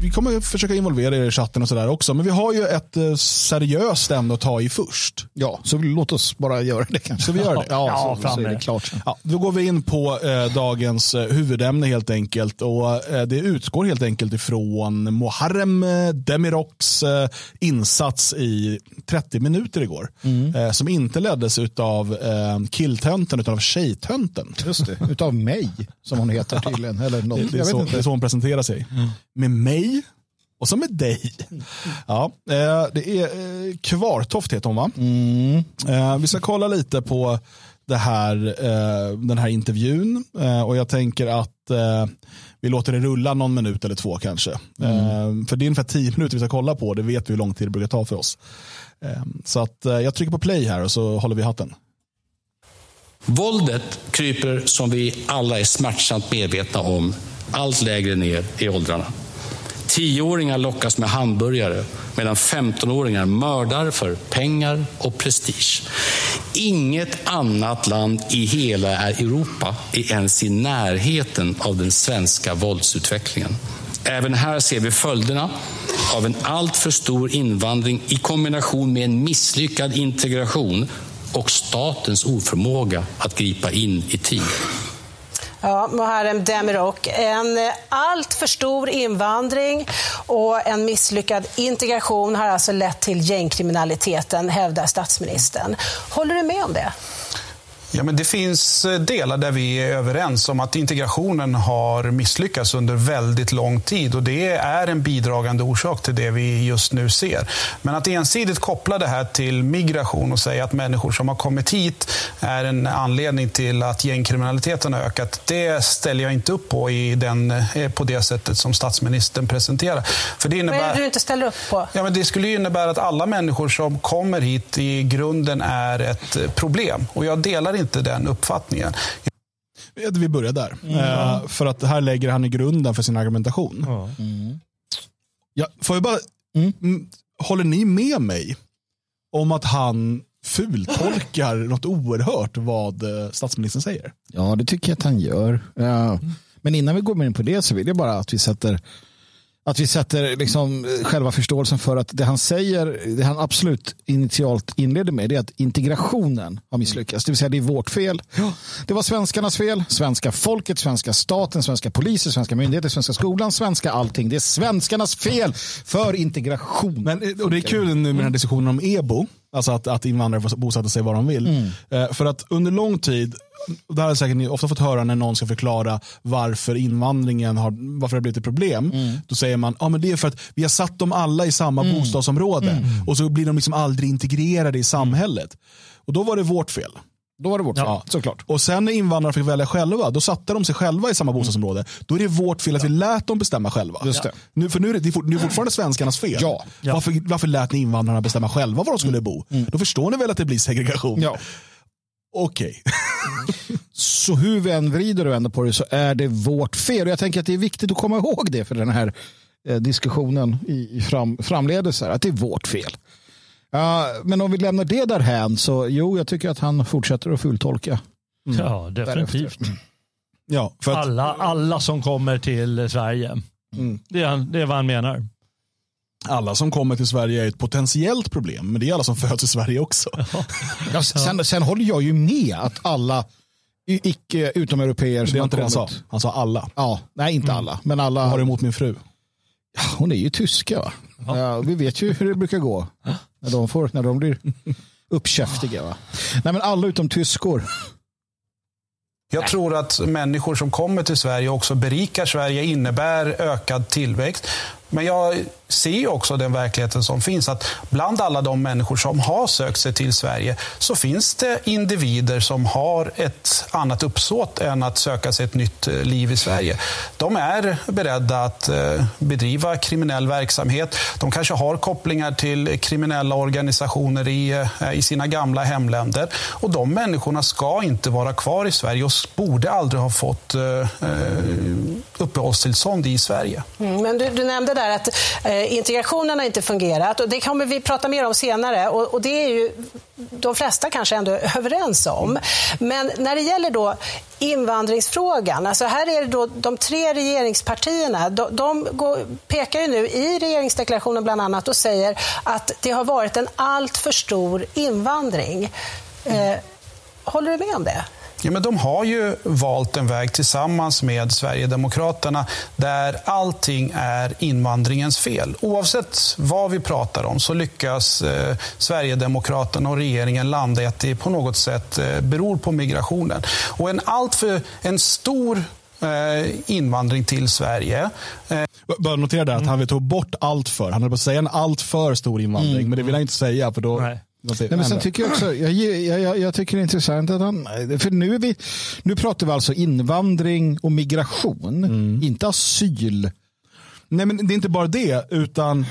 vi kommer försöka involvera er i chatten och sådär också. Men vi har ju ett eh, seriöst ämne att ta i först. Ja, så låt oss bara göra det kanske. Så vi gör det? Ja, Ja, så, fram så är det klart. Ja, då går vi in på eh, dagens eh, huvudämne helt enkelt. Och eh, Det utgår helt enkelt ifrån Muharrem Demiroks eh, insats i 30 minuter igår. Eh, som inte leddes av eh, killtönten utan av tjejtönten. Just det. Utav mig, som hon heter tydligen. Eller något. Det, det, är jag vet så, inte. det är så hon presenterar sig. Med mig och så med dig. Ja, eh, det är eh, Kvartoft heter hon va? Eh, vi ska kolla lite på det här, den här intervjun och jag tänker att vi låter det rulla någon minut eller två kanske. Eh, för det är ungefär tio minuter vi ska kolla på, det vet vi hur lång tid det brukar ta för oss. Så att jag trycker på play här och så håller vi hatten. Våldet kryper, som vi alla är smärtsamt medvetna om, allt lägre ner i åldrarna. Tioåringar lockas med hamburgare medan 15-åringar mördar för pengar och prestige. Inget annat land i hela Europa är ens i närheten av den svenska våldsutvecklingen. Även här ser vi följderna av en alltför stor invandring i kombination med en misslyckad integration och statens oförmåga att gripa in i tid. Ja, Muharrem Demirok. En eh, allt för stor invandring och en misslyckad integration har alltså lett till gängkriminaliteten, hävdar statsministern. Håller du med om det? Ja, men det finns eh, delar där vi är överens om att integrationen har misslyckats under väldigt lång tid och det är en bidragande orsak till det vi just nu ser. Men att ensidigt koppla det här till migration och säga att människor som har kommit hit är en anledning till att gängkriminaliteten har ökat, det ställer jag inte upp på i den, eh, på det sättet som statsministern presenterar. För det Vad är innebär... det du inte ställer upp på? Ja, men det skulle innebära att alla människor som kommer hit i grunden är ett eh, problem. Och jag delar inte den uppfattningen. Vi börjar där. Eh, för att här lägger han i grunden för sin argumentation. Ja. Ja, får jag bara, mm, håller ni med mig om att han fultolkar något oerhört vad eh, statsministern säger? Ja, det tycker jag att han gör. Ja. Men innan vi går in på det så vill jag bara att vi sätter att vi sätter liksom själva förståelsen för att det han säger, det han absolut initialt inleder med, det är att integrationen har misslyckats. Det vill säga det är vårt fel. Det var svenskarnas fel, svenska folket, svenska staten, svenska poliser, svenska myndigheter, svenska skolan, svenska allting. Det är svenskarnas fel för integration. Men, eh, och det är kul nu med den här diskussionen om EBO, alltså att, att invandrare får bosätta sig var de vill. Eh, för att under lång tid, det här har säkert ni ofta fått höra när någon ska förklara varför invandringen har, varför det har blivit ett problem. Då säger man att ah, det är för att vi har satt dem alla i samma bostadsområde och så blir de liksom aldrig integrerade i samhället. Och då var det vårt fel. Då var det vårt fel, såklart. Och sen när invandrarna fick välja själva, då satte de sig själva i samma bostadsområde. Då är det vårt fel att vi lät dem bestämma själva. Just det. Nu, för nu är det, det är fortfarande svenskarnas fel. Ja. Varför, varför lät ni invandrarna bestämma själva var de skulle bo? Då förstår ni väl att det blir segregation? Ja. Okej. Så hur vi än vrider och vänder på det så är det vårt fel. Och jag tänker att det är viktigt att komma ihåg det för den här eh, diskussionen i, i fram, framledes. Här, att det är vårt fel. Ja, men om vi lämnar det därhän så jo, jag tycker att han fortsätter att fulltolka. ja, definitivt. Ja, för att, Alla, alla som kommer till Sverige. Det, är, det är vad han menar. Alla som kommer till Sverige är ett potentiellt problem, men det är alla som föds i Sverige också. Ja, sen, sen håller jag ju med att alla icke utomeuropeer som Det är har inte det han sa. kommit- Han sa alla. Ja, nej inte alla, men alla. Vad har du emot min fru? Hon är ju tyska. Va? Ja, vi vet ju hur det brukar gå när de, får, när de blir uppkäftiga. Va? Nej, men alla utom tyskor. Jag tror att människor som kommer till Sverige också berikar Sverige, innebär ökad tillväxt. Men jag ser också den verkligheten som finns. Att bland alla de människor som har sökt sig till Sverige så finns det individer som har ett annat uppsåt än att söka sig ett nytt eh, liv i Sverige. De är beredda att eh, bedriva kriminell verksamhet. De kanske har kopplingar till kriminella organisationer i, eh, i sina gamla hemländer. Och de människorna ska inte vara kvar i Sverige och borde aldrig ha fått eh, uppehållstillstånd i Sverige. Mm, men du, du nämnde där här att eh, integrationen har inte fungerat och det kommer vi prata mer om senare och, och, det är ju de flesta kanske ändå överens om. Men när det gäller då invandringsfrågan, alltså här är det då de tre regeringspartierna, de, de går, pekar ju nu i regeringsdeklarationen bland annat och säger att det har varit en alltför stor invandring. Eh, håller du med om det? Ja, men de har ju valt en väg tillsammans med Sverigedemokraterna där allting är invandringens fel. Oavsett vad vi pratar om så lyckas eh, Sverigedemokraterna och regeringen landa i att det på något sätt eh, beror på migrationen. Och en, alltför, en stor eh, invandring till Sverige. Eh, Bara notera där att han vill ta bort allt för. Han höll på att säga en allt för stor invandring, mm. men det vill han inte säga för då Nej. Nej, men sen tycker jag, också, jag, jag, jag, tycker det är intressant att han, för nu, är vi, nu pratar vi alltså invandring och migration, mm. inte asyl. Nej men det är inte bara det, utan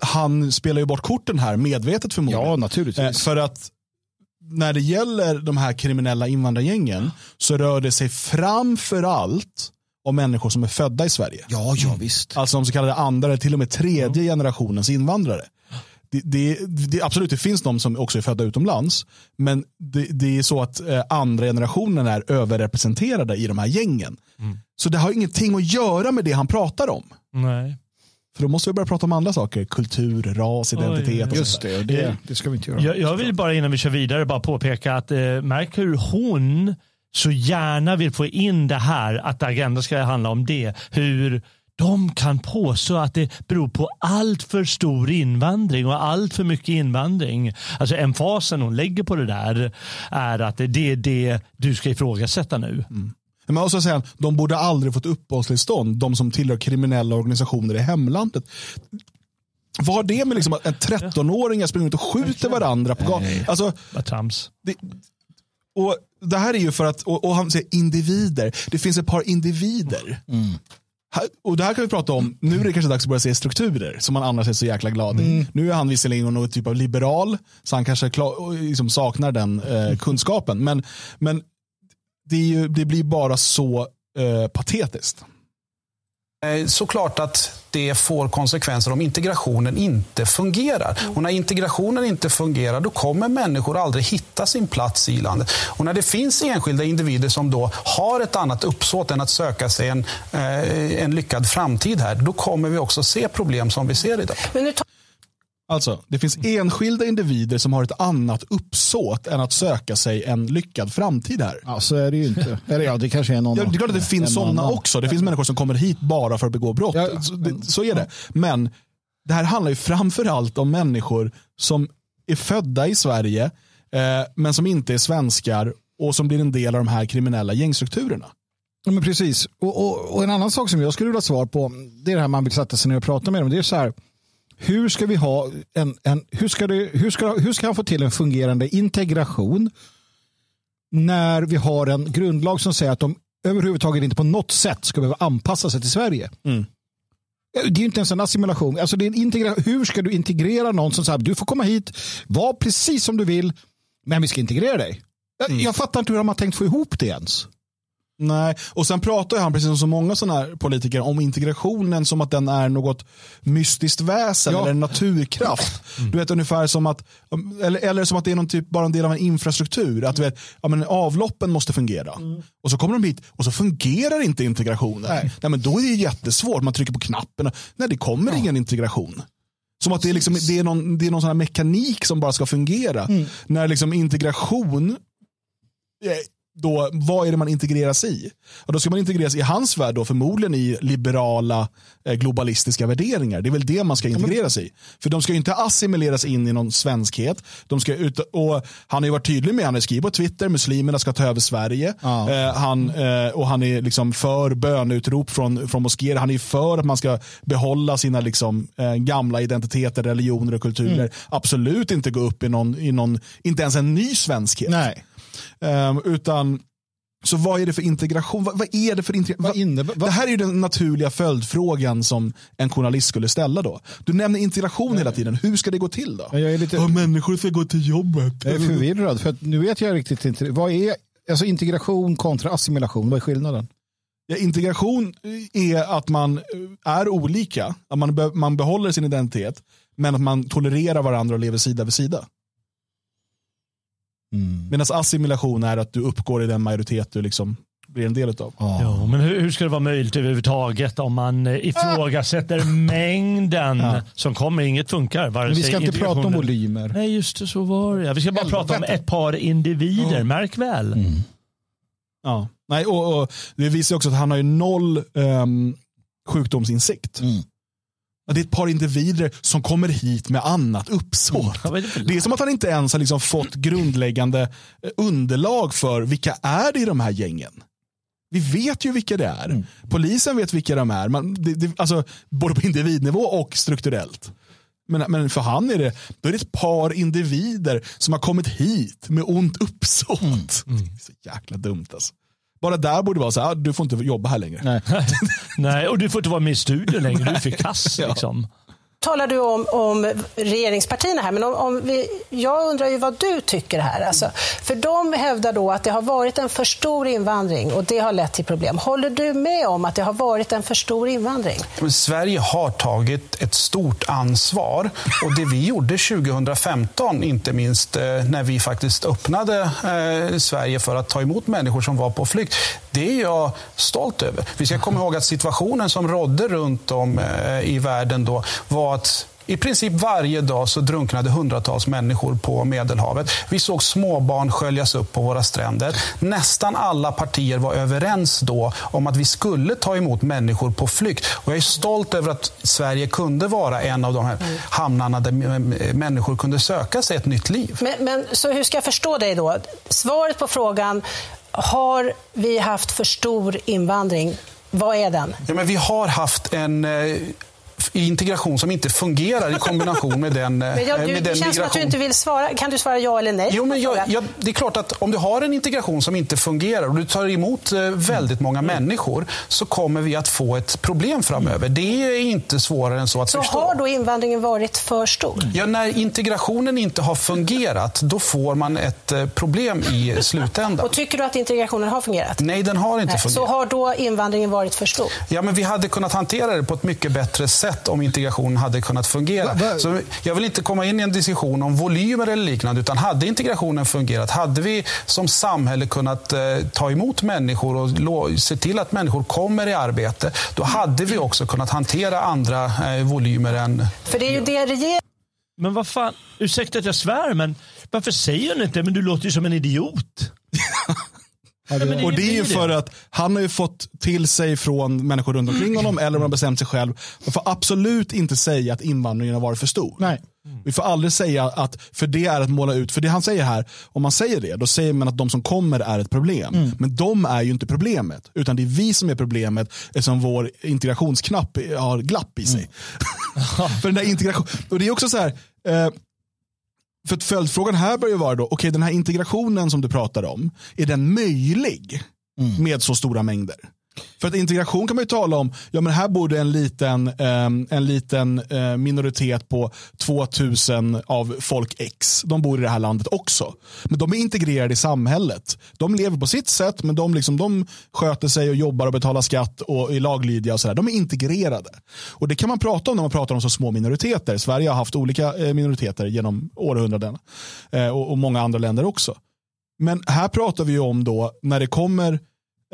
han spelar ju bort korten här medvetet förmodligen. Ja, naturligtvis. Eh, för att när det gäller de här kriminella invandrargängen så rör det sig framför allt om människor som är födda i Sverige. Ja, ja visst. Alltså de så kallade andra eller till och med tredje generationens invandrare det, det, det, absolut, det finns de som också är födda utomlands. Men det, det är så att eh, andra generationen är överrepresenterade i de här gängen. Mm. Så det har ingenting att göra med det han pratar om. Nej. För då måste vi börja prata om andra saker. Kultur, ras, identitet. Oj, just det, det, det, ska vi inte göra. Jag, jag vill bara innan vi kör vidare bara påpeka att eh, märk hur hon så gärna vill få in det här att Agenda ska handla om det. Hur de kan påstå att det beror på allt för stor invandring och allt för mycket invandring. Alltså emfasen hon lägger på det där är att det är det du ska ifrågasätta nu. Mm. Men också säga, de borde aldrig fått uppehållstillstånd, de som tillhör kriminella organisationer i hemlandet. Vad har det med liksom att en 13-åring springer ut och skjuter varandra på gatan? Alltså, det, och det här är ju för att, och, och han säger individer, det finns ett par individer mm och det här kan vi prata om, nu är det kanske dags att börja se strukturer som man annars är så jäkla glad i. Mm. Nu är han visserligen någon typ av liberal, så han kanske klar, liksom saknar den eh, kunskapen. Men, men det, ju, det blir bara så eh, patetiskt. Eh, såklart att det får konsekvenser om integrationen inte fungerar. Mm. Och när integrationen inte fungerar då kommer människor aldrig hitta sin plats i landet. Och när det finns enskilda individer som då har ett annat uppsåt än att söka sig en, eh, en lyckad framtid här, då kommer vi också se problem som vi ser idag. Alltså, det finns enskilda individer som har ett annat uppsåt än att söka sig en lyckad framtid här. Ja, så är det ju inte. Eller ja, det kanske är någon. Ja, det är klart att det finns sådana också. Det finns människor som kommer hit bara för att begå brott. Ja, så, det, så, är det. Men det här handlar ju framförallt om människor som är födda i Sverige, eh, men som inte är svenskar och som blir en del av de här kriminella gängstrukturerna. Ja, men precis. Och, och, och, en annan sak som jag skulle vilja svar på, det är det här man vill sätta sig ner och prata med dem. Det är så här, hur ska vi ha en, en hur, ska det, hur, ska, hur ska han få till en fungerande integration när vi har en grundlag som säger att de överhuvudtaget inte på något sätt ska behöva anpassa sig till Sverige. Mm. Det är inte ens en assimilation. Alltså det är en integra- hur ska du integrera någon som säger du får komma hit, var precis som du vill, men vi ska integrera dig. Mm. Jag fattar inte hur de har tänkt få ihop det ens. Nej, och sen pratar han precis som så många sådana här politiker om integrationen som att den är något mystiskt väsen ja. eller en naturkraft. Mm. Du vet ungefär som att, eller, eller som att det är någon typ, bara en del av en infrastruktur. Att du vet, ja, men avloppen måste fungera. Mm. Och så kommer de hit och så fungerar inte integrationen. Nej. Nej men då är det jättesvårt, man trycker på knappen. Nej det kommer ja. ingen integration. Som att det är, liksom, det är någon, det är någon sån mekanik som bara ska fungera. Mm. När liksom integration då, vad är det man integreras i? Och då ska man integreras i hans värld då förmodligen i liberala eh, globalistiska värderingar. Det är väl det man ska integreras i. För de ska ju inte assimileras in i någon svenskhet. De ska ut, och han har ju varit tydlig med, han har skrivit på Twitter, muslimerna ska ta över Sverige. Ja. Eh, han, eh, och han är liksom för böneutrop från, från moskéer. Han är för att man ska behålla sina liksom, eh, gamla identiteter, religioner och kulturer. Mm. Absolut inte gå upp i någon, i någon, inte ens en ny svenskhet. Nej. Um, utan så vad är det för integration? Vad, vad är det för integration? Vad vad? Det här är ju den naturliga följdfrågan som en journalist skulle ställa då. Du nämner integration hela tiden. Hur ska det gå till då? Jag är lite... oh, människor ska gå till jobbet. Jag är förvirrad. För nu vet jag riktigt inte. Vad är alltså integration kontra assimilation? Vad är skillnaden? Ja, integration är att man är olika, att man, be, man behåller sin identitet, men att man tolererar varandra och lever sida vid sida. Mm. Medan assimilation är att du uppgår i den majoritet du liksom blir en del av. Ja. Jo, men hur, hur, ska det vara möjligt överhuvudtaget om man eh, ifrågasätter mängden ja. som kommer? Inget funkar. Men vi ska inte prata om volymer. Nej, just det, så var det. Vi ska bara Helvete. prata om ett par individer, märk väl. Mm. Ja, Nej, och, och, det visar också att han har ju noll um, sjukdomsinsikt. Mm. Det är ett par individer som kommer hit med annat uppsåt. Det är som att han inte ens har liksom fått grundläggande eh, underlag för vilka är det i de här gängen. Vi vet ju vilka det är. Mm. Polisen vet vilka de är. Man, det, det, alltså, både på individnivå och strukturellt. Men, men för han är det, då är det ett par individer som har kommit hit med ont uppsåt. Mm. Mm. Så jäkla dumt alltså. Bara där borde det vara så här, ah, du får inte jobba här längre. Nej, Nej och du får inte vara med i studion längre, du är för kass. Liksom talar du om, om regeringspartierna här, men om, om vi, jag undrar ju vad du tycker här. Alltså, för de hävdar då att det har varit en för stor invandring och det har lett till problem. Håller du med om att det har varit en för stor invandring? Sverige har tagit ett stort ansvar och det vi gjorde 2015, inte minst eh, när vi faktiskt öppnade eh, Sverige för att ta emot människor som var på flykt, det är jag stolt över. Vi ska komma ihåg att situationen som rådde runt om eh, i världen då var att i princip varje dag så drunknade hundratals människor på Medelhavet. Vi såg småbarn sköljas upp på våra stränder. Nästan alla partier var överens då om att vi skulle ta emot människor på flykt. Och jag är stolt över att Sverige kunde vara en av de här hamnarna där människor kunde söka sig ett nytt liv. Men, men så hur ska jag förstå dig då? Svaret på frågan har vi haft för stor invandring? Vad är den? Ja, men vi har haft en eh, integration som inte fungerar i kombination med den, men jag, du, med den Det känns migration. som att du inte vill svara. Kan du svara ja eller nej? Jo, men jag, jag, det är klart att om du har en integration som inte fungerar och du tar emot eh, väldigt många mm. människor så kommer vi att få ett problem framöver. Det är inte svårare än så att så förstå. Så har då invandringen varit för stor? Ja, när integrationen inte har fungerat, då får man ett eh, problem i slutändan. Och tycker du att integrationen har fungerat? Nej, den har inte nej. fungerat. Så har då invandringen varit för stor? Ja, men vi hade kunnat hantera det på ett mycket bättre sätt sätt om integrationen hade kunnat fungera. Så jag vill inte komma in i en diskussion om volymer eller liknande, utan hade integrationen fungerat, hade vi som samhälle kunnat eh, ta emot människor och se till att människor kommer i arbete, då hade vi också kunnat hantera andra eh, volymer än... För det är ju det regeringen... Men vad fan, ursäkta att jag svär, men varför säger hon inte, men du låter ju som en idiot. Ja, och det är ju för att han har ju fått till sig från människor runt omkring honom eller om han har bestämt sig själv. Man får absolut inte säga att invandringen har varit för stor. Nej. Vi får aldrig säga att, för det är att måla ut, för det han säger här, om man säger det, då säger man att de som kommer är ett problem. Mm. Men de är ju inte problemet, utan det är vi som är problemet eftersom vår integrationsknapp har glapp i sig. Mm. för den där integration, och det är också så här, eh, för att följdfrågan här bör ju vara då, okej okay, den här integrationen som du pratar om, är den möjlig mm. med så stora mängder? För att integration kan man ju tala om, ja men här bor en liten, eh, en liten eh, minoritet på 2000 av folk X. De bor i det här landet också. Men de är integrerade i samhället. De lever på sitt sätt, men de, liksom, de sköter sig och jobbar och betalar skatt och är laglydiga och sådär. De är integrerade. Och det kan man prata om när man pratar om så små minoriteter. Sverige har haft olika eh, minoriteter genom århundraden. eh, och, och många andra länder också. Men här pratar vi om då när det kommer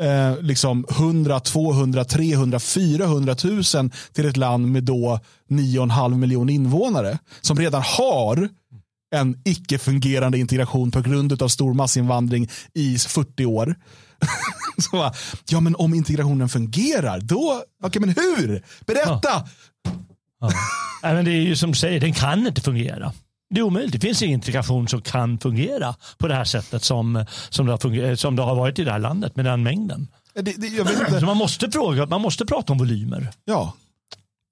eh, liksom 100, 200, 300, 400 000 till ett land med då 9,5 miljoner invånare som redan har en icke-fungerande integration på grund av stor massinvandring i 40 år. Så, ja, men om integrationen fungerar, då, okej, okay, men hur? Berätta! Ja. Ja. Nej, men det är ju som du säger, den kan inte fungera. Det är omöjligt. Det finns ingen integration som kan fungera på det här sättet som, som, det, har som det har varit i det här landet med den mängden. Det, det, Så man måste fråga, man måste prata om volymer. Ja.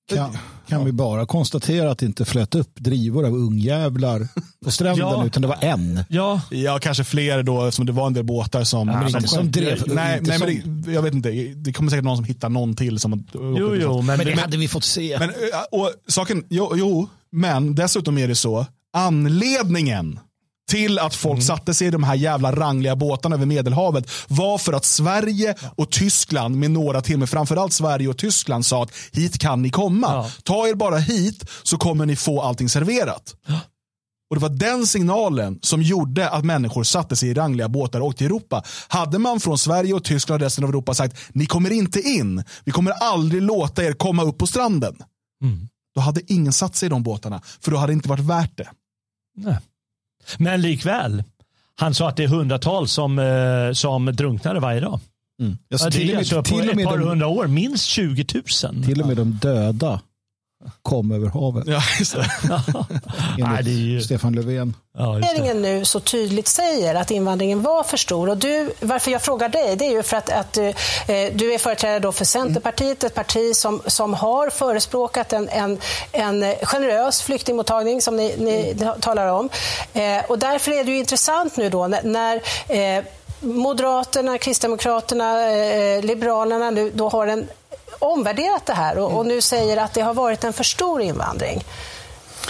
Kan, kan ja. vi bara konstatera att det inte flöt upp drivor av ungjävlar på stranden ja. utan det var en? Ja. ja, kanske fler då som det var en del båtar som, ja, som, som, drev. Nej, nej som... men det, jag vet inte. Det kommer säkert någon som hittar någon till. Som, jo, jo, men, men det hade vi fått se. Men, och, saken, jo, jo, men dessutom är det så Anledningen till att folk satte sig i de här jävla rangliga båtarna över Medelhavet var för att Sverige och Tyskland med några till, men framförallt Sverige och Tyskland sa att hit kan ni komma. Ja. Ta er bara hit så kommer ni få allting serverat. Och Det var den signalen som gjorde att människor satte sig i rangliga båtar och åkte till Europa. Hade man från Sverige och Tyskland och resten av Europa sagt ni kommer inte in, vi kommer aldrig låta er komma upp på stranden. Då hade ingen satt sig i de båtarna, för då hade det inte varit värt det. Nej. Men likväl, han sa att det är hundratals som, eh, som drunknade varje dag. Alltså, Ja, det till, och alltså med, på till, och ett med par de, hundra år, minst 20 000. till och med de döda kom över havet. Ja, just det. Nej, det är ju- Stefan Löfven. Ja, regeringen nu så tydligt säger att invandringen var för stor. Och du, varför jag frågar dig, det är ju för att, att du, eh, du är företrädare då för Centerpartiet, ett parti som, som har förespråkat en, en, en generös flyktingmottagning som ni, ni talar om. Eh, och därför är det ju intressant nu då när, när eh, Moderaterna, Kristdemokraterna, eh, Liberalerna nu då har en omvärderat det här och, och nu säger att det har varit en för stor invandring.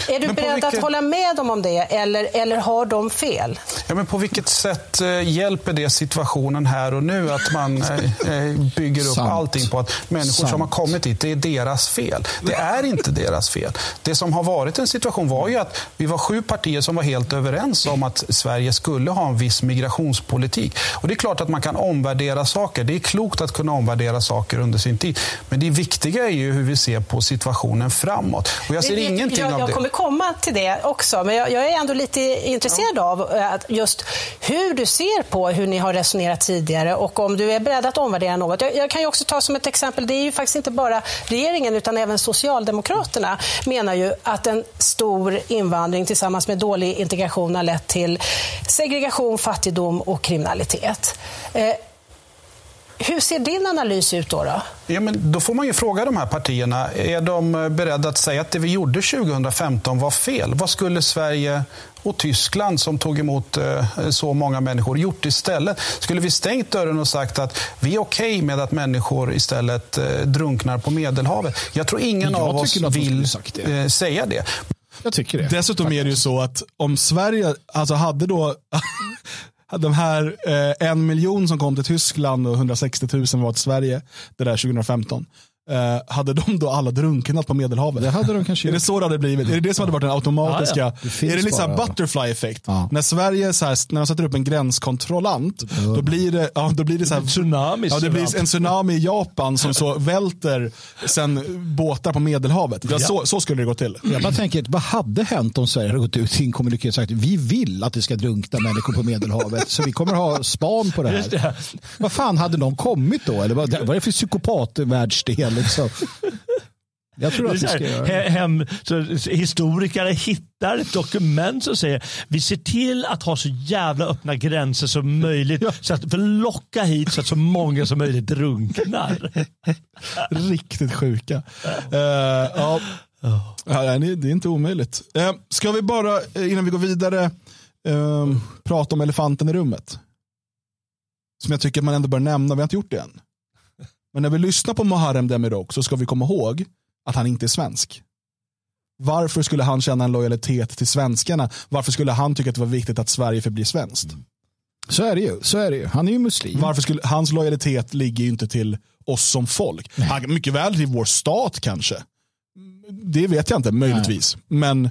Är du beredd att vilket- hålla med dem om det eller, eller har de fel? Ja, men på vilket sätt eh, hjälper det situationen här och nu att man eh, eh, bygger upp Sant. allting på att människor Sant. som har kommit hit, det är deras fel. Det är inte deras fel. Det som har varit en situation var ju att vi var sju partier som var helt överens om att Sverige skulle ha en viss migrationspolitik. Och det är klart att man kan omvärdera saker. Det är klokt att kunna omvärdera saker under sin tid. Men det viktiga är ju hur vi ser på situationen framåt. Och jag ser Det- ingenting jag, av jag det. Komma till det också, men jag, jag är ändå lite intresserad av eh, att just hur du ser på hur ni har resonerat tidigare och om du är beredd att omvärdera något. Jag, jag kan ju också ta som ett exempel, det är ju faktiskt inte bara regeringen utan även Socialdemokraterna menar ju att en stor invandring tillsammans med dålig integration har lett till segregation, fattigdom och kriminalitet. Eh, hur ser din analys ut då? då? Ja, men då får man ju fråga de här partierna. Är de eh, beredda att säga att det vi gjorde 2015 var fel? Vad skulle Sverige och Tyskland som tog emot eh, så många människor gjort istället? Skulle vi stängt dörren och sagt att vi är okej med att människor istället eh, drunknar på Medelhavet? Jag tror ingen Jag av oss vill det. säga det. Jag tycker det. Dessutom är det ju så att om Sverige alltså hade då de här eh, en miljon som kom till Tyskland och 160 000 var till Sverige, det där 2015. Eh, hade de då alla drunknat på Medelhavet? Det hade de kanske Är det så det hade blivit? Är det det som hade varit den automatiska? Ja, Det finns är det lite så här bara- butterfly effekt? Ja. När Sverige, så här, när de sätter upp en gränskontrollant, då blir det, ja, då blir det så här, Tsunami. Ja, det blir en tsunami i Japan som så välter sen båtar på Medelhavet. Ja, så, så skulle det gå till. Jag bara tänker, vad hade hänt om Sverige hade gått ut i en kommuniké och sagt vi vill att det ska drunkna människor på Medelhavet så vi kommer ha span på det Just här. det. Vad fan hade någon kommit då? Eller vad, vad är det för psykopatvärldsdel? Liksom? Jag tror att vi ska göra det. hem, så historiker hittar ett dokument som säger vi ser till att ha så jävla öppna gränser som möjligt så att för locka hit så att så många som möjligt drunknar. Riktigt sjuka. Eh, ja. Ja, det är inte omöjligt. Uh, ska vi bara, eh, innan vi går vidare, eh, prata om elefanten i rummet? Som jag tycker att man ändå bör nämna, vi har inte gjort det än. Men när vi lyssnar på Muharrem Demirok så ska vi komma ihåg att han inte är svensk. Varför skulle han känna en lojalitet till svenskarna? Varför skulle han tycka att det var viktigt att Sverige förblir svenskt? Så är det ju. Så är det ju. Han är ju muslim. Varför skulle, hans lojalitet ligger ju inte till oss som folk. Han, mycket väl till vår stat kanske. Det vet jag inte, möjligtvis. Men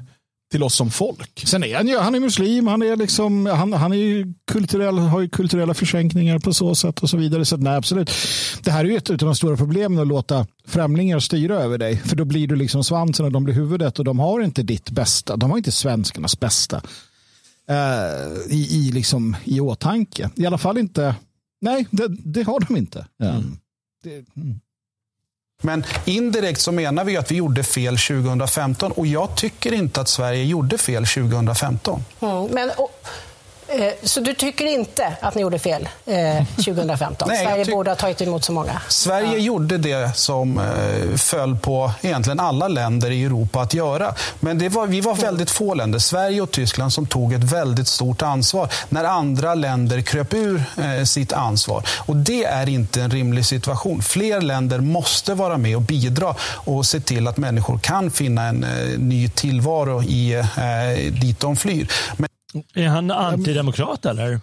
till oss som folk. Sen är han ju, han är muslim, han, är liksom, han, han är ju kulturell, har ju kulturella försänkningar på så sätt och så vidare. Så nej, absolut. Det här är ju ett av de stora problemen att låta främlingar styra över dig. För då blir du liksom svansen och de blir huvudet och de har inte ditt bästa. De har inte svenskarnas bästa eh, i, i, liksom, i åtanke. I alla fall inte, nej det, det har de inte. Mm. Det, mm. Men indirekt så menar vi att vi gjorde fel 2015 och jag tycker inte att Sverige gjorde fel 2015. Mm, men, och, så du tycker inte att ni gjorde fel eh, 2015? Nej, jag Sverige borde ha tagit emot så många. Sverige gjorde det som eh, föll på egentligen alla länder i Europa att göra. Men var, vi var väldigt få länder, Sverige och Tyskland, som tog ett väldigt stort ansvar när andra länder kröp ur eh, sitt ansvar. Och det är inte en rimlig situation. Fler länder måste vara med och bidra och se till att människor kan finna en eh, ny tillvaro i, eh, dit de flyr. Men Är han antidemokrat eller?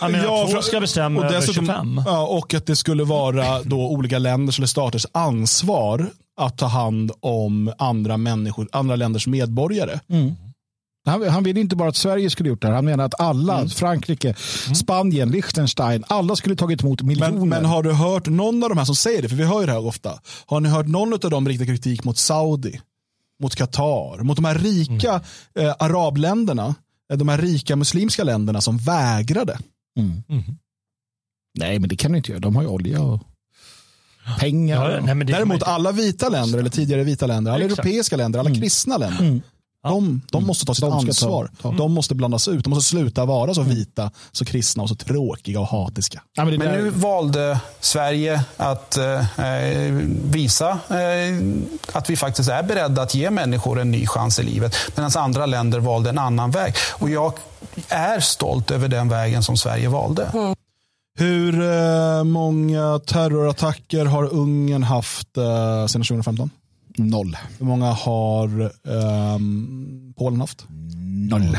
Han menar Ja, att två ska bestämma och över dessutom- 25. Ja, och att det skulle vara då olika länders eller staters ansvar att ta hand om andra människor, andra länders medborgare. Han, han ville inte bara att Sverige skulle gjort det här. Han menar att alla, Mm. Frankrike, Spanien, Liechtenstein, alla skulle tagit emot miljoner. Men, men har du hört någon av de här som säger det, för vi hör ju det här ofta, har ni hört någon av dem rikta kritik mot Saudi, mot Qatar, mot de här rika eh, arabländerna, de här rika muslimska länderna som vägrade? Nej, men det kan du inte göra. De har ju olja och pengar. Ja, nej, Däremot alla vita länder, eller tidigare vita länder, alla Exakt. europeiska länder, alla kristna länder, de, de måste ta sitt De ska ta- ansvar. ta. De måste blandas ut. De måste sluta vara så vita, så kristna och så tråkiga och hatiska. Ja, men Men nu valde Sverige att eh, visa eh, att vi faktiskt är beredda att ge människor en ny chans i livet. Medan andra länder valde en annan väg. Och jag är stolt över den vägen som Sverige valde. Hur eh, många terrorattacker har Ungern haft eh, sedan 2015? Noll. Hur många har ehm, Polen haft? Noll.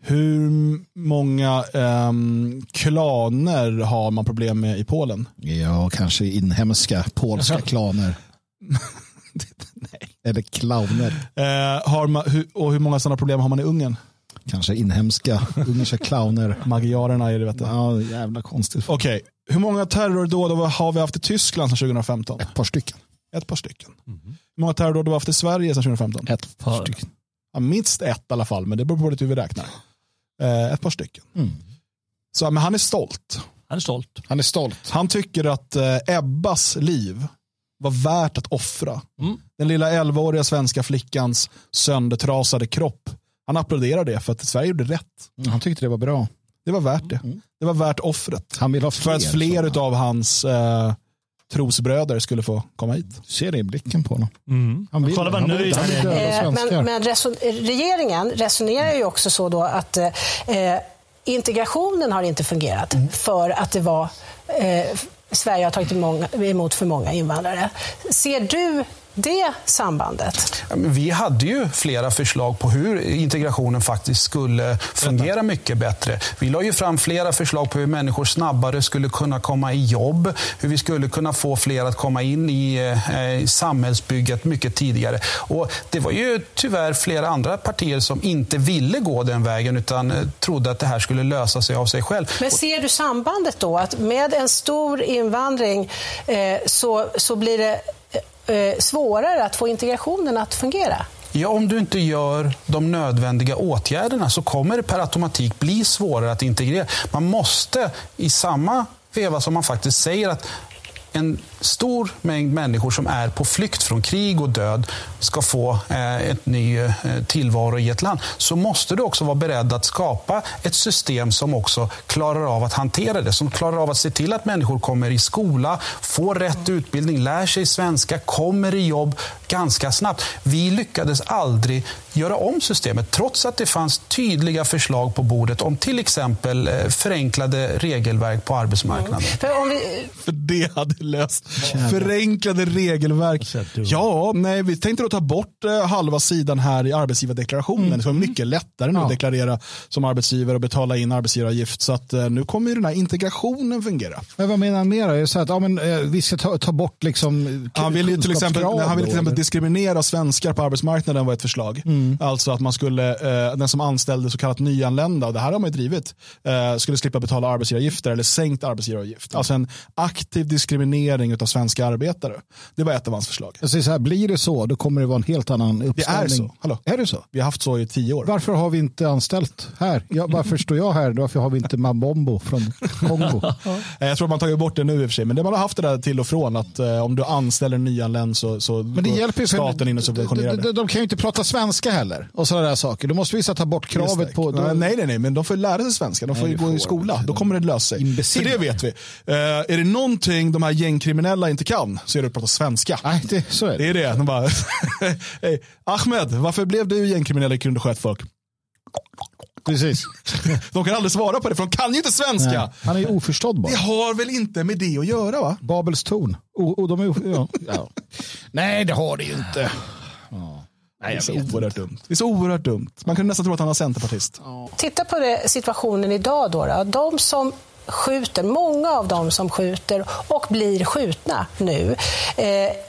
Hur många ehm, klaner har man problem med i Polen? Ja, kanske inhemska polska klaner. Eller clowner. Eh, har man, hu, och hur många sådana problem har man i Ungern? Kanske inhemska ungerska clowner. Magyarerna är det vet du. Ja, jävla konstigt. Okej, hur många terrordåd har vi haft i Tyskland sedan 2015? Ett par stycken. Ett par stycken. Hur många terrordåd har vi haft i Sverige sedan 2015? Ett par stycken. Ja, minst ett i alla fall, men det beror på hur vi räknar. Eh, ett par stycken. Mm. Så, men han är stolt. Han är stolt. Han är stolt. Han tycker att eh, Ebbas liv var värt att offra. Mm. Den lilla 11-åriga svenska flickans söndertrasade kropp. Han applåderar det för att Sverige gjorde rätt. Han tyckte det var bra. Det var värt det. Det var värt offret. Han vill ha För fler. att fler av hans eh, trosbröder skulle få komma hit. Ser det i blicken på honom. Mm. Han vill, Kolla vad han vill, nöjd han vill han är. Eh. Men, men reson, regeringen resonerar ju också så då att eh, integrationen har inte fungerat för att det var eh, Sverige har tagit emot för många invandrare. Ser du det sambandet? Vi hade ju flera förslag på hur integrationen faktiskt skulle fungera mycket bättre. Vi la ju fram flera förslag på hur människor snabbare skulle kunna komma i jobb, hur vi skulle kunna få fler att komma in i eh, samhällsbygget mycket tidigare. Och det var ju tyvärr flera andra partier som inte ville gå den vägen utan eh, trodde att det här skulle lösa sig av sig själv. Men ser du sambandet då? Att med en stor invandring eh, så, så blir det eh, Eh, svårare att få integrationen att fungera? Ja, om du inte gör de nödvändiga åtgärderna så kommer det per automatik bli svårare att integrera. Man måste i samma veva som man faktiskt säger att en stor mängd människor som är på flykt från krig och död ska få eh, ett ny eh, tillvaro i ett land så måste du också vara beredd att skapa ett system som också klarar av att hantera det. Som klarar av att se till att människor kommer i skola, får rätt utbildning, lär sig svenska, kommer i jobb ganska snabbt. Vi lyckades aldrig göra om systemet trots att det fanns tydliga förslag på bordet om till exempel eh, förenklade regelverk på arbetsmarknaden. För om vi, För det hade löst förenklade regelverk. du. Ja, nej, vi tänkte då ta bort eh, halva sidan här i arbetsgivardeklarationen. Det ska vara mycket lättare nu att deklarera som arbetsgivare och betala in arbetsgivaravgift. Så att eh, nu kommer ju den här integrationen fungera. Men vad menar han mer? Är det så att ja, men, eh, vi ska ta, ta bort liksom, k- Han vill ju till exempel, kunskapskrav han vill till exempel diskriminera svenskar på arbetsmarknaden var ett förslag. Alltså att man skulle, eh, den som anställde så kallat nyanlända, och det här har man ju drivit, eh, skulle slippa betala arbetsgivaravgifter eller sänkt arbetsgivaravgift. Alltså en aktiv diskriminering av svenska arbetare. Det var ett av hans förslag. Jag säger så här, blir det så, då kommer det vara en helt annan Det är uppställning. så. Hallå. Är det så? Vi har haft så i tio år. Varför har vi inte anställt här? Ja, varför står jag här? Varför har vi inte Mabombo från Kongo? Eh, Jag tror att man tagit bort det nu i och för sig, men det man har haft det där till och från att eh, om du anställer en nyanländ så, så Men det hjälper för staten in och subventionerar de, de, det. de kan ju inte prata svenska heller. Och sådana där saker. Då måste vi ta bort kravet det. på... Då, Nej, nej, nej, men de får lära sig svenska. De får Nej, ju det gå får i skola. Då kommer det lösa sig. För Imbeciller. det vet vi. Eh, är det någonting de här gängkriminella inte kan så är det att prata svenska. Nej, det, så är det. Det är det. De bara, hey, Ahmed, varför blev du gängkriminell i kunde sköt folk? Precis. De kan aldrig svara på det för de kan ju inte svenska. Nej, han är ju oförstådd bara. Det har väl inte med det att göra va? Babels torn. Och, och de är, o- ja, ja. Nej, det har det ju inte. Nej, det är så oerhört dumt. Det är så oerhört dumt. Man kunde nästan tro att han var centerpartist. Titta på det, situationen idag då, då. De som skjuter, många av dem som skjuter och blir skjutna nu eh,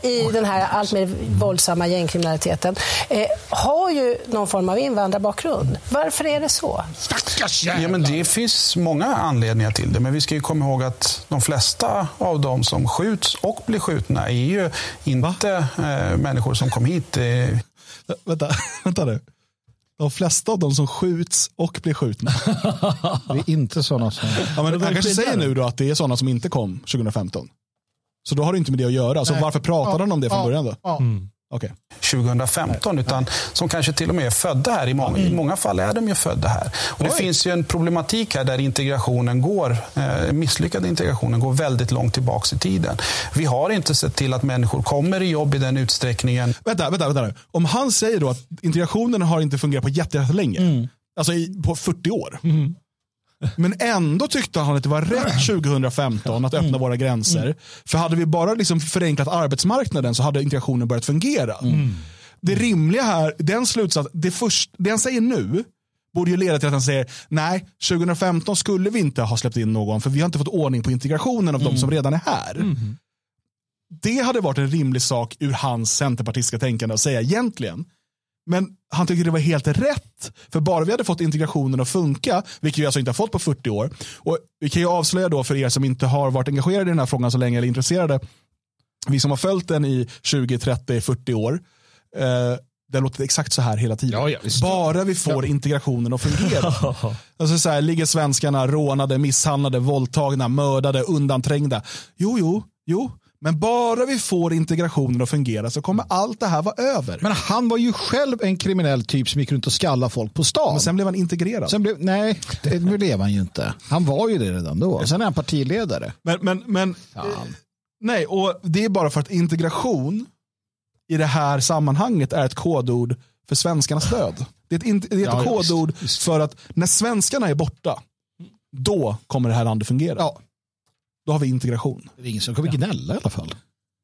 i den här allt mer våldsamma gängkriminaliteten eh, har ju någon form av invandrarbakgrund. Varför är det så? Ja, men det finns många anledningar till det, men vi ska ju komma ihåg att de flesta av dem som skjuts och blir skjutna är ju inte eh, människor som kom hit. Eh, Vänta, vänta nu. De flesta av de som skjuts och blir skjutna. Det är inte sådana som... Ja, men han kanske säger nu då att det är sådana som inte kom 2015. Så då har det inte med det att göra. Så varför pratade han om det från början då? Ja. Okej. 2015 utan som kanske till och med är födda här. I många, i många fall är de ju födda här. Och det finns ju en problematik här där integrationen går, eh, misslyckad integrationen går väldigt långt tillbaka i tiden. Vi har inte sett till att människor kommer i jobb i den utsträckningen. Vänta, vänta, vänta. nu. Om han säger då att integrationen har inte fungerat på jättelänge, Mm. alltså i, på 40 år. Men ändå tyckte han att det var rätt 2015 att Mm. öppna våra gränser. För hade vi bara liksom förenklat arbetsmarknaden så hade integrationen börjat fungera. Mm. Det rimliga här, den slutsats, det, först, det han säger nu borde ju leda till att han säger nej, 2015 skulle vi inte ha släppt in någon för vi har inte fått ordning på integrationen av de Mm. som redan är här. Det hade varit en rimlig sak ur hans centerpartistiska tänkande att säga egentligen. Men han tycker det var helt rätt. För bara vi hade fått integrationen att funka, vilket vi alltså inte har fått på 40 år. Och vi kan ju avslöja då för er som inte har varit engagerade i den här frågan så länge eller intresserade. Vi som har följt den i 20, 30, 40 år. Eh, det låter exakt så här hela tiden. Ja, ja, bara vi får integrationen att fungera. alltså så här, ligger svenskarna rånade, misshandlade, våldtagna, mördade, undanträngda. Jo, jo, jo. Men bara vi får integrationen att fungera så kommer allt det här vara över. Men han var ju själv en kriminell typ som gick runt och skallade folk på stan. Men sen blev han integrerad. Sen blev, nej, det blev han ju inte. Han var ju det redan då. Sen är han partiledare. Men, men, men nej, och det är bara för att integration i det här sammanhanget är ett kodord för svenskarnas död. Det är ett, in- det är ett Ja, just, kodord för att när svenskarna är borta, då kommer det här landet fungera. Ja. Då har vi integration. Det är ingen som kommer gnälla i alla fall.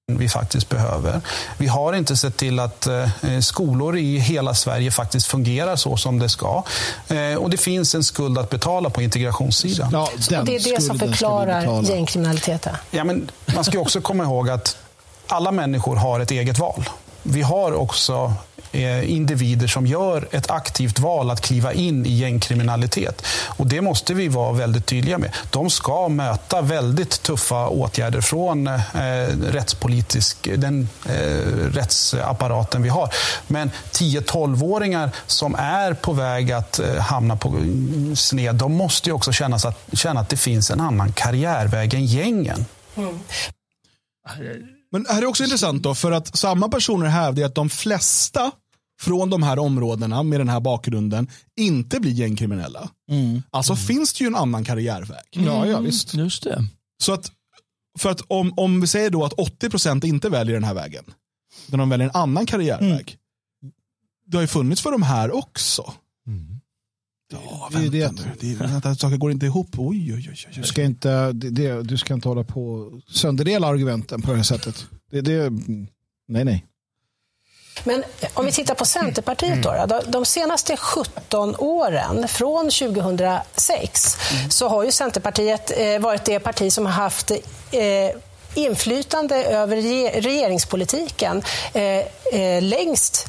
vi faktiskt behöver. Vi har inte sett till att eh, skolor i hela Sverige faktiskt fungerar så som det ska. Eh, och det finns en skuld att betala på integrationssidan. Ja, den Det är det som förklarar gängkriminaliteten. Ja, men man ska ju också komma ihåg att alla människor har ett eget val. Vi har också individer som gör ett aktivt val att kliva in i gängkriminalitet. Och det måste vi vara väldigt tydliga med. De ska möta väldigt tuffa åtgärder från eh, rättspolitisk, den eh, rättsapparaten vi har. Men 10-12-åringar som är på väg att eh, hamna på mm, sned, de måste ju också känna att, känna att det finns en annan karriärväg än gängen. Men här är också intressant då, för att samma personer hävdar att de flesta från de här områdena med den här bakgrunden inte blir gängkriminella. Alltså finns det ju en annan karriärväg. Ja, ja, visst. Just det. Så att, för att om, om vi säger då att 80% inte väljer den här vägen, utan de väljer en annan karriärväg. Det har ju funnits för de här också. Ja, Det är ju vänta det. nu. Det är, vänta, saker går inte ihop. Oj, oj, oj. oj, Du ska inte, det, det, du ska inte hålla på och sönderdela argumenten på det här sättet. Det, det, nej, nej. Men om vi tittar på Centerpartiet då, då. De senaste 17 åren, från 2006, så har ju Centerpartiet eh, varit det parti som har haft eh, inflytande över re- regeringspolitiken eh, längst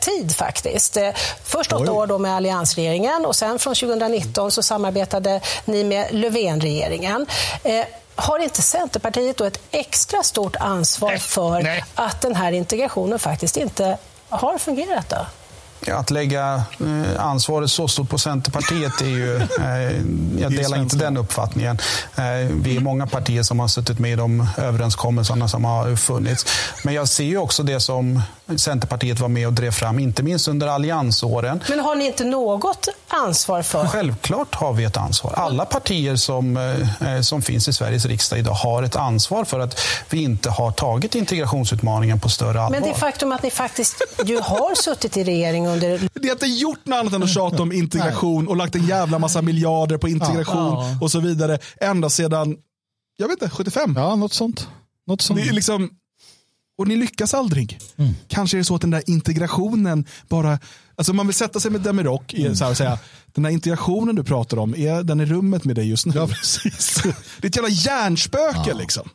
tid faktiskt. Eh, Först åtta Oj. år då med alliansregeringen och sen från 2019 så samarbetade ni med Löfvenregeringen. Eh, Har inte Centerpartiet då ett extra stort ansvar för nej. att den här integrationen faktiskt inte har fungerat då? Att lägga eh, ansvaret så stort på Centerpartiet är ju... Eh, jag delar inte den uppfattningen. Eh, vi är många partier som har suttit med i de överenskommelserna som har funnits. Men jag ser ju också det som Centerpartiet var med och drev fram, inte minst under alliansåren. Men har ni inte något ansvar för Självklart har vi ett ansvar. Alla partier som, som finns i Sveriges riksdag idag har ett ansvar för att vi inte har tagit integrationsutmaningen på större allvar. Men det faktum att ni faktiskt ju har suttit i regering under... Det har inte gjort något annat än att tjata om integration och lagt en jävla massa miljarder på integration Ja. och så vidare. Ända sedan, jag vet inte, 75. Ja, något sånt. Något sånt. Det är liksom, Och ni lyckas aldrig. Mm. Kanske är det så att den där integrationen bara, alltså man vill sätta sig med Demirok i så här och säga, den där integrationen du pratar om, är den i rummet med dig just nu? Ja, precis. Det är ett jävla hjärnspöke liksom.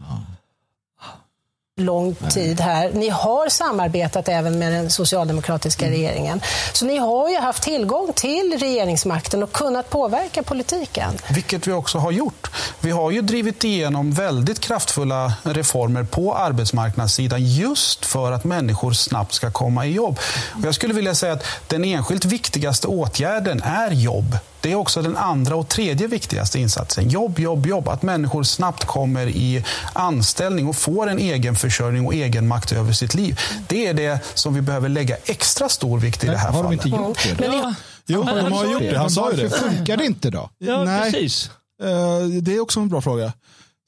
Lång tid här. Ni har samarbetat även med den socialdemokratiska Mm. regeringen. Så ni har ju haft tillgång till regeringsmakten och kunnat påverka politiken. Vilket vi också har gjort. Vi har ju drivit igenom väldigt kraftfulla reformer på arbetsmarknadssidan just för att människor snabbt ska komma i jobb. Och jag skulle vilja säga att den enskilt viktigaste åtgärden är jobb. Det är också den andra och tredje viktigaste insatsen. Jobb, jobb, jobb. Att människor snabbt kommer i anställning och får en egen försörjning och egen makt över sitt liv. Det är det som vi behöver lägga extra stor vikt i det här Har de fallet. inte gjort det? Ja, Jo, de har gjort det. det. Han sa ju Varför det. funkar det inte då? ja Nej. precis. Eh, Det är också en bra fråga.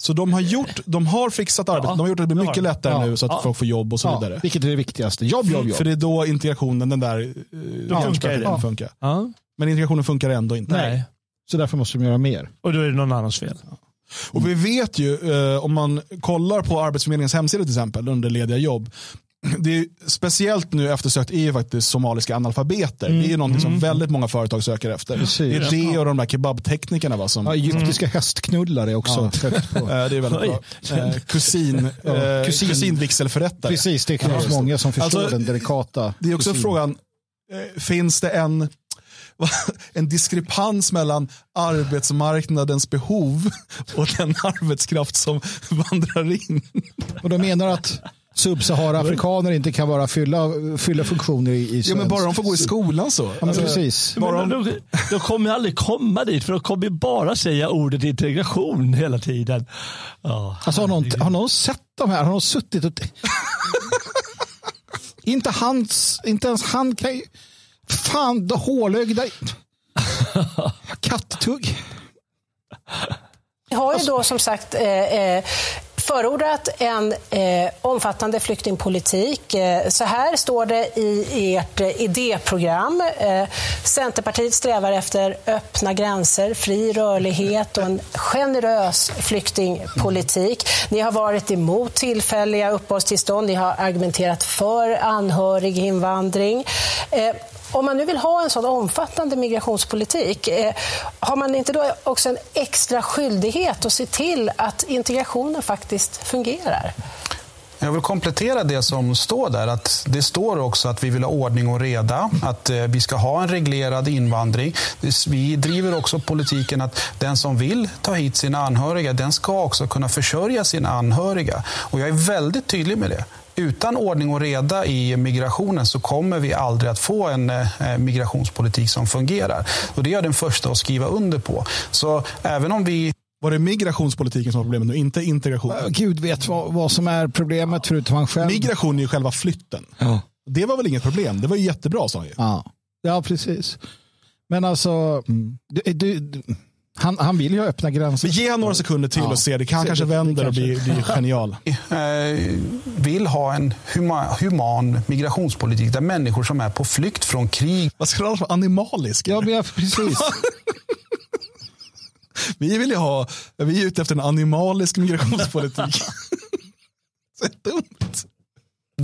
Så de har, gjort, de har fixat arbetet. De har gjort det har mycket de. lättare Ja. nu så att Ja. folk får jobb och så Ja, vidare. vilket är det viktigaste? Jobb, jobb, jobb. För det är då integrationen, den där uh, funkar det. funkar. Ja. Men integrationen funkar ändå inte. Nej. Så därför måste de göra mer. Och då är det någon annans fel. Och vi vet ju, eh, om man kollar på Arbetsförmedlingens hemsida till exempel, under lediga jobb. Det är speciellt nu eftersökt är ju faktiskt somaliska analfabeter. Det är ju någonting som väldigt många företag söker efter. Precis. Det är det och de där kebabteknikerna va, som Ja, egyptiska hästknullare är också högt på. Eh, Det är väldigt Oj. bra. Eh, Kusin, Ja, eh, kusin- kusinvigselförrättare. Precis, det är knappast många som förstår Alltså, den delikata. Det är också kusinen. frågan, eh, finns det en, en diskrepans mellan arbetsmarknadens behov och den arbetskraft som vandrar in? Och de menar att subsahara-afrikaner inte kan bara fylla, fylla funktioner i, i Ja, men bara de får gå i svensk- skolan så. Ja, men Alltså, precis. Bara Men de, de kommer aldrig komma dit för de kommer bara säga ordet integration hela tiden. Ja, Alltså, har, någon, har någon sett de här? Har någon suttit och... inte, hans, inte ens han kan ju... Fan, det hålögda... Kattugg. Ni har ju då som sagt eh, eh, förordat en eh, omfattande flyktingpolitik. Så här står det i ert idéprogram. Eh, Centerpartiet strävar efter öppna gränser, fri rörlighet och en generös flyktingpolitik. Ni har varit emot tillfälliga uppehållstillstånd. Ni har argumenterat för anhöriginvandring. Eh, om man nu vill ha en sån omfattande migrationspolitik, eh, har man inte då också en extra skyldighet att se till att integrationen faktiskt fungerar? Jag vill komplettera det som står där. Att det står också att vi vill ha ordning och reda, att eh, vi ska ha en reglerad invandring. Vi driver också politiken att den som vill ta hit sina anhöriga, den ska också kunna försörja sina anhöriga. Och jag är väldigt tydlig med det. Utan ordning och reda i migrationen så kommer vi aldrig att få en eh, migrationspolitik som fungerar. Och det är jag den första att skriva under på. Så även om vi Var det migrationspolitiken som var problemet nu, inte integration? Gud vet vad, vad som är problemet förutom han själv. Migration är ju själva flytten. Ja. Det var väl inget problem? Det var ju jättebra sa han ju. Ja. ja, precis. Men alltså, du, du, du, han, han vill ju öppna gränser. Men ge han några sekunder till Ja. och se. Det kan Se, kanske det- vänder och blir, blir genial. eh, vill ha en huma, human migrationspolitik där människor som är på flykt från krig Vad ska det vara? Animalisk? Ja, men jag, precis. Vi vill ju ha, vi är ute efter en animalisk migrationspolitik. Så dumt.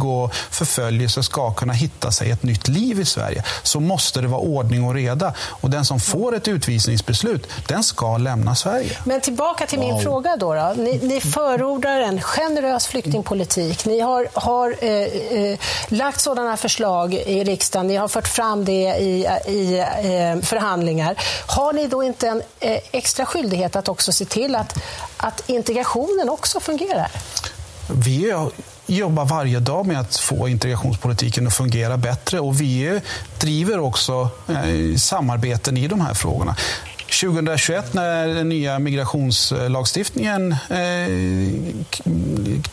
Och förföljelse ska kunna hitta sig ett nytt liv i Sverige så måste det vara ordning och reda. Och den som får ett utvisningsbeslut, den ska lämna Sverige. Men tillbaka till min fråga då. då. Ni, ni förordar en generös flyktingpolitik. Ni har, har eh, eh, lagt sådana förslag i riksdagen. Ni har fört fram det i, i eh, förhandlingar. Har ni då inte en eh, extra skyldighet att också se till att, att integrationen också fungerar? Vi jobbar varje dag med att få integrationspolitiken att fungera bättre och vi driver också eh, samarbeten i de här frågorna. 2021 när den nya migrationslagstiftningen eh,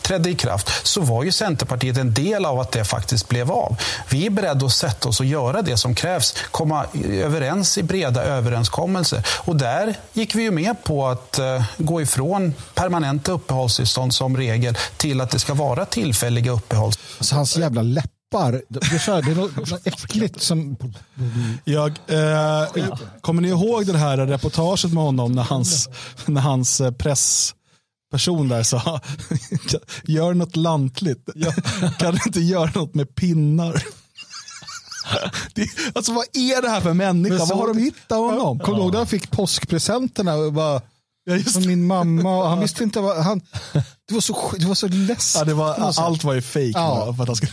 trädde i kraft så var ju Centerpartiet en del av att det faktiskt blev av. Vi är beredda att sätta oss och göra det som krävs, komma överens i breda överenskommelser. Och där gick vi ju med på att eh, gå ifrån permanenta uppehållstillstånd som regel till att det ska vara tillfälliga uppehållstillstånd. Alltså, hans jävla läppar. Det är, så här, det är något, något äckligt som... Jag, eh, kommer ni ihåg det här reportaget med honom när hans, när hans eh, press person där sa, gör något lantligt. Kan du inte göra något med pinnar? Det, alltså vad är det här för människa? Vad har de hittat honom? Kommer du ihåg när han fick påskpresenterna? Och bara, Ja, just min mamma. Han visste inte vad han... Det var så, det var så läskigt. Ja, det var, allt var ju fejk. Ja. För att han skulle...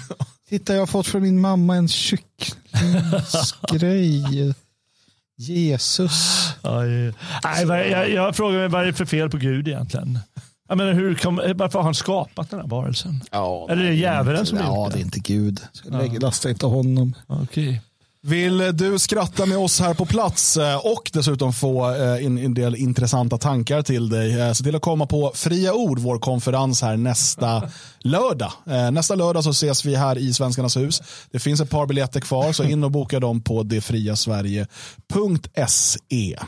Titta, jag har fått från min mamma en kycklingsgrej. Jesus. Aj. Nej, vad- jag, jag frågar mig vad är det för fel på Gud egentligen? Jag menar, hur kom, varför har han skapat den här varelsen? Ja, Eller är det djävulen som har Ja, gjort det är det? inte Gud. Lägg, lasta inte honom. Okej. Vill du skratta med oss här på plats eh, och dessutom få eh, en, en del intressanta tankar till dig, eh, se till att komma på Fria Ord, vår konferens här nästa lördag. Nästa lördag så ses vi här i Svenskarnas hus. Det finns ett par biljetter kvar, så in och boka dem på detfriasverige.se.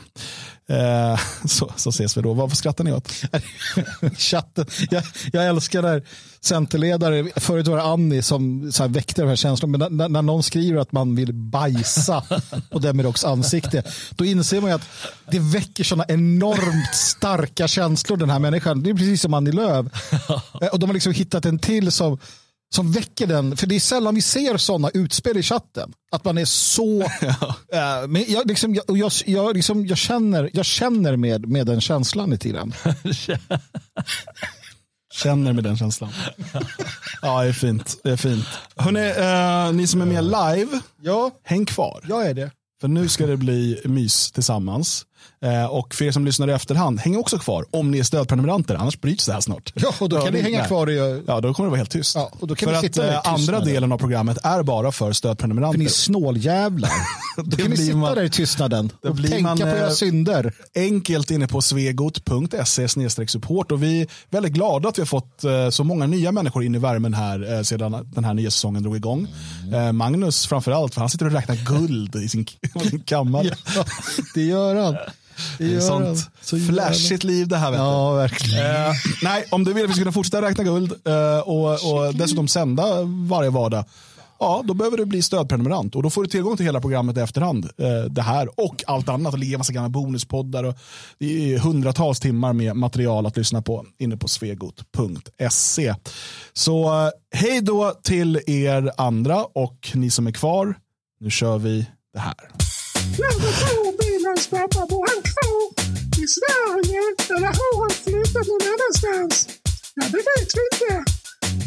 Eh, Så, så ses vi då. Varför skrattar ni åt? Chatten. Jag, jag älskar när centerledare, förut var det Annie som så här väckte de här känslorna, men när, när någon skriver att man vill bajsa på Demiroks ansikte, då inser man ju att det väcker sådana enormt starka känslor den här människan. Det är precis som Annie Lööf. Eh, Och de har liksom hittat en till som, som väcker den, för det är sällan vi ser sådana utspel i chatten. Att man är så... Eh, men jag, liksom, jag, och jag, jag, liksom, jag, känner, jag känner med, med den känslan lite grann. Känner med den känslan. Ja, det är fint. Det är fint. Hörrni, eh, ni som är med live, Ja, häng kvar. jag är det. För nu ska det bli mys tillsammans. Eh, och för er som lyssnar i efterhand, häng också kvar om ni är stödprenumeranter, annars bryts det här snart. Ja, och då kan Ja, ni hänga nej. kvar i... Ja, då kommer det vara helt tyst. Ja, och då kan för vi att sitta i eh, andra delen av programmet är bara för För stödprenumeranter. ni är snåljävlar. Då kan ni sitta man- där i tystnaden och tänka man, på era eh, synder. enkelt inne på svegot.se support och vi är väldigt glada att vi har fått eh, så många nya människor in i värmen här eh, sedan den här nya säsongen drog igång. Eh, Magnus framförallt, för han sitter och räknar guld i sin, sin kammare. Ja, det gör han. Det. Sånt Så flashigt liv det här. Vet du. Ja, verkligen. Eh, nej, om du vill att vi ska kunna fortsätta räkna guld eh, och, och dessutom sända varje vardag, ja, då behöver du bli stödprenumerant och då får du tillgång till hela programmet i efterhand. Eh, det här och allt annat, och ligga massa gamla bonuspoddar och det är hundratals timmar med material att lyssna på inne på svegot.se. Så eh, hej då till er andra och ni som är kvar. Nu kör vi det här. Lever bror bilens pappa, bor han kvar i Sverige eller har han flyttat någon annanstans? Ja, det vet vi inte.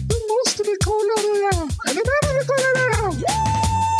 Då måste vi kolla det här. Eller behöver vi kolla det här.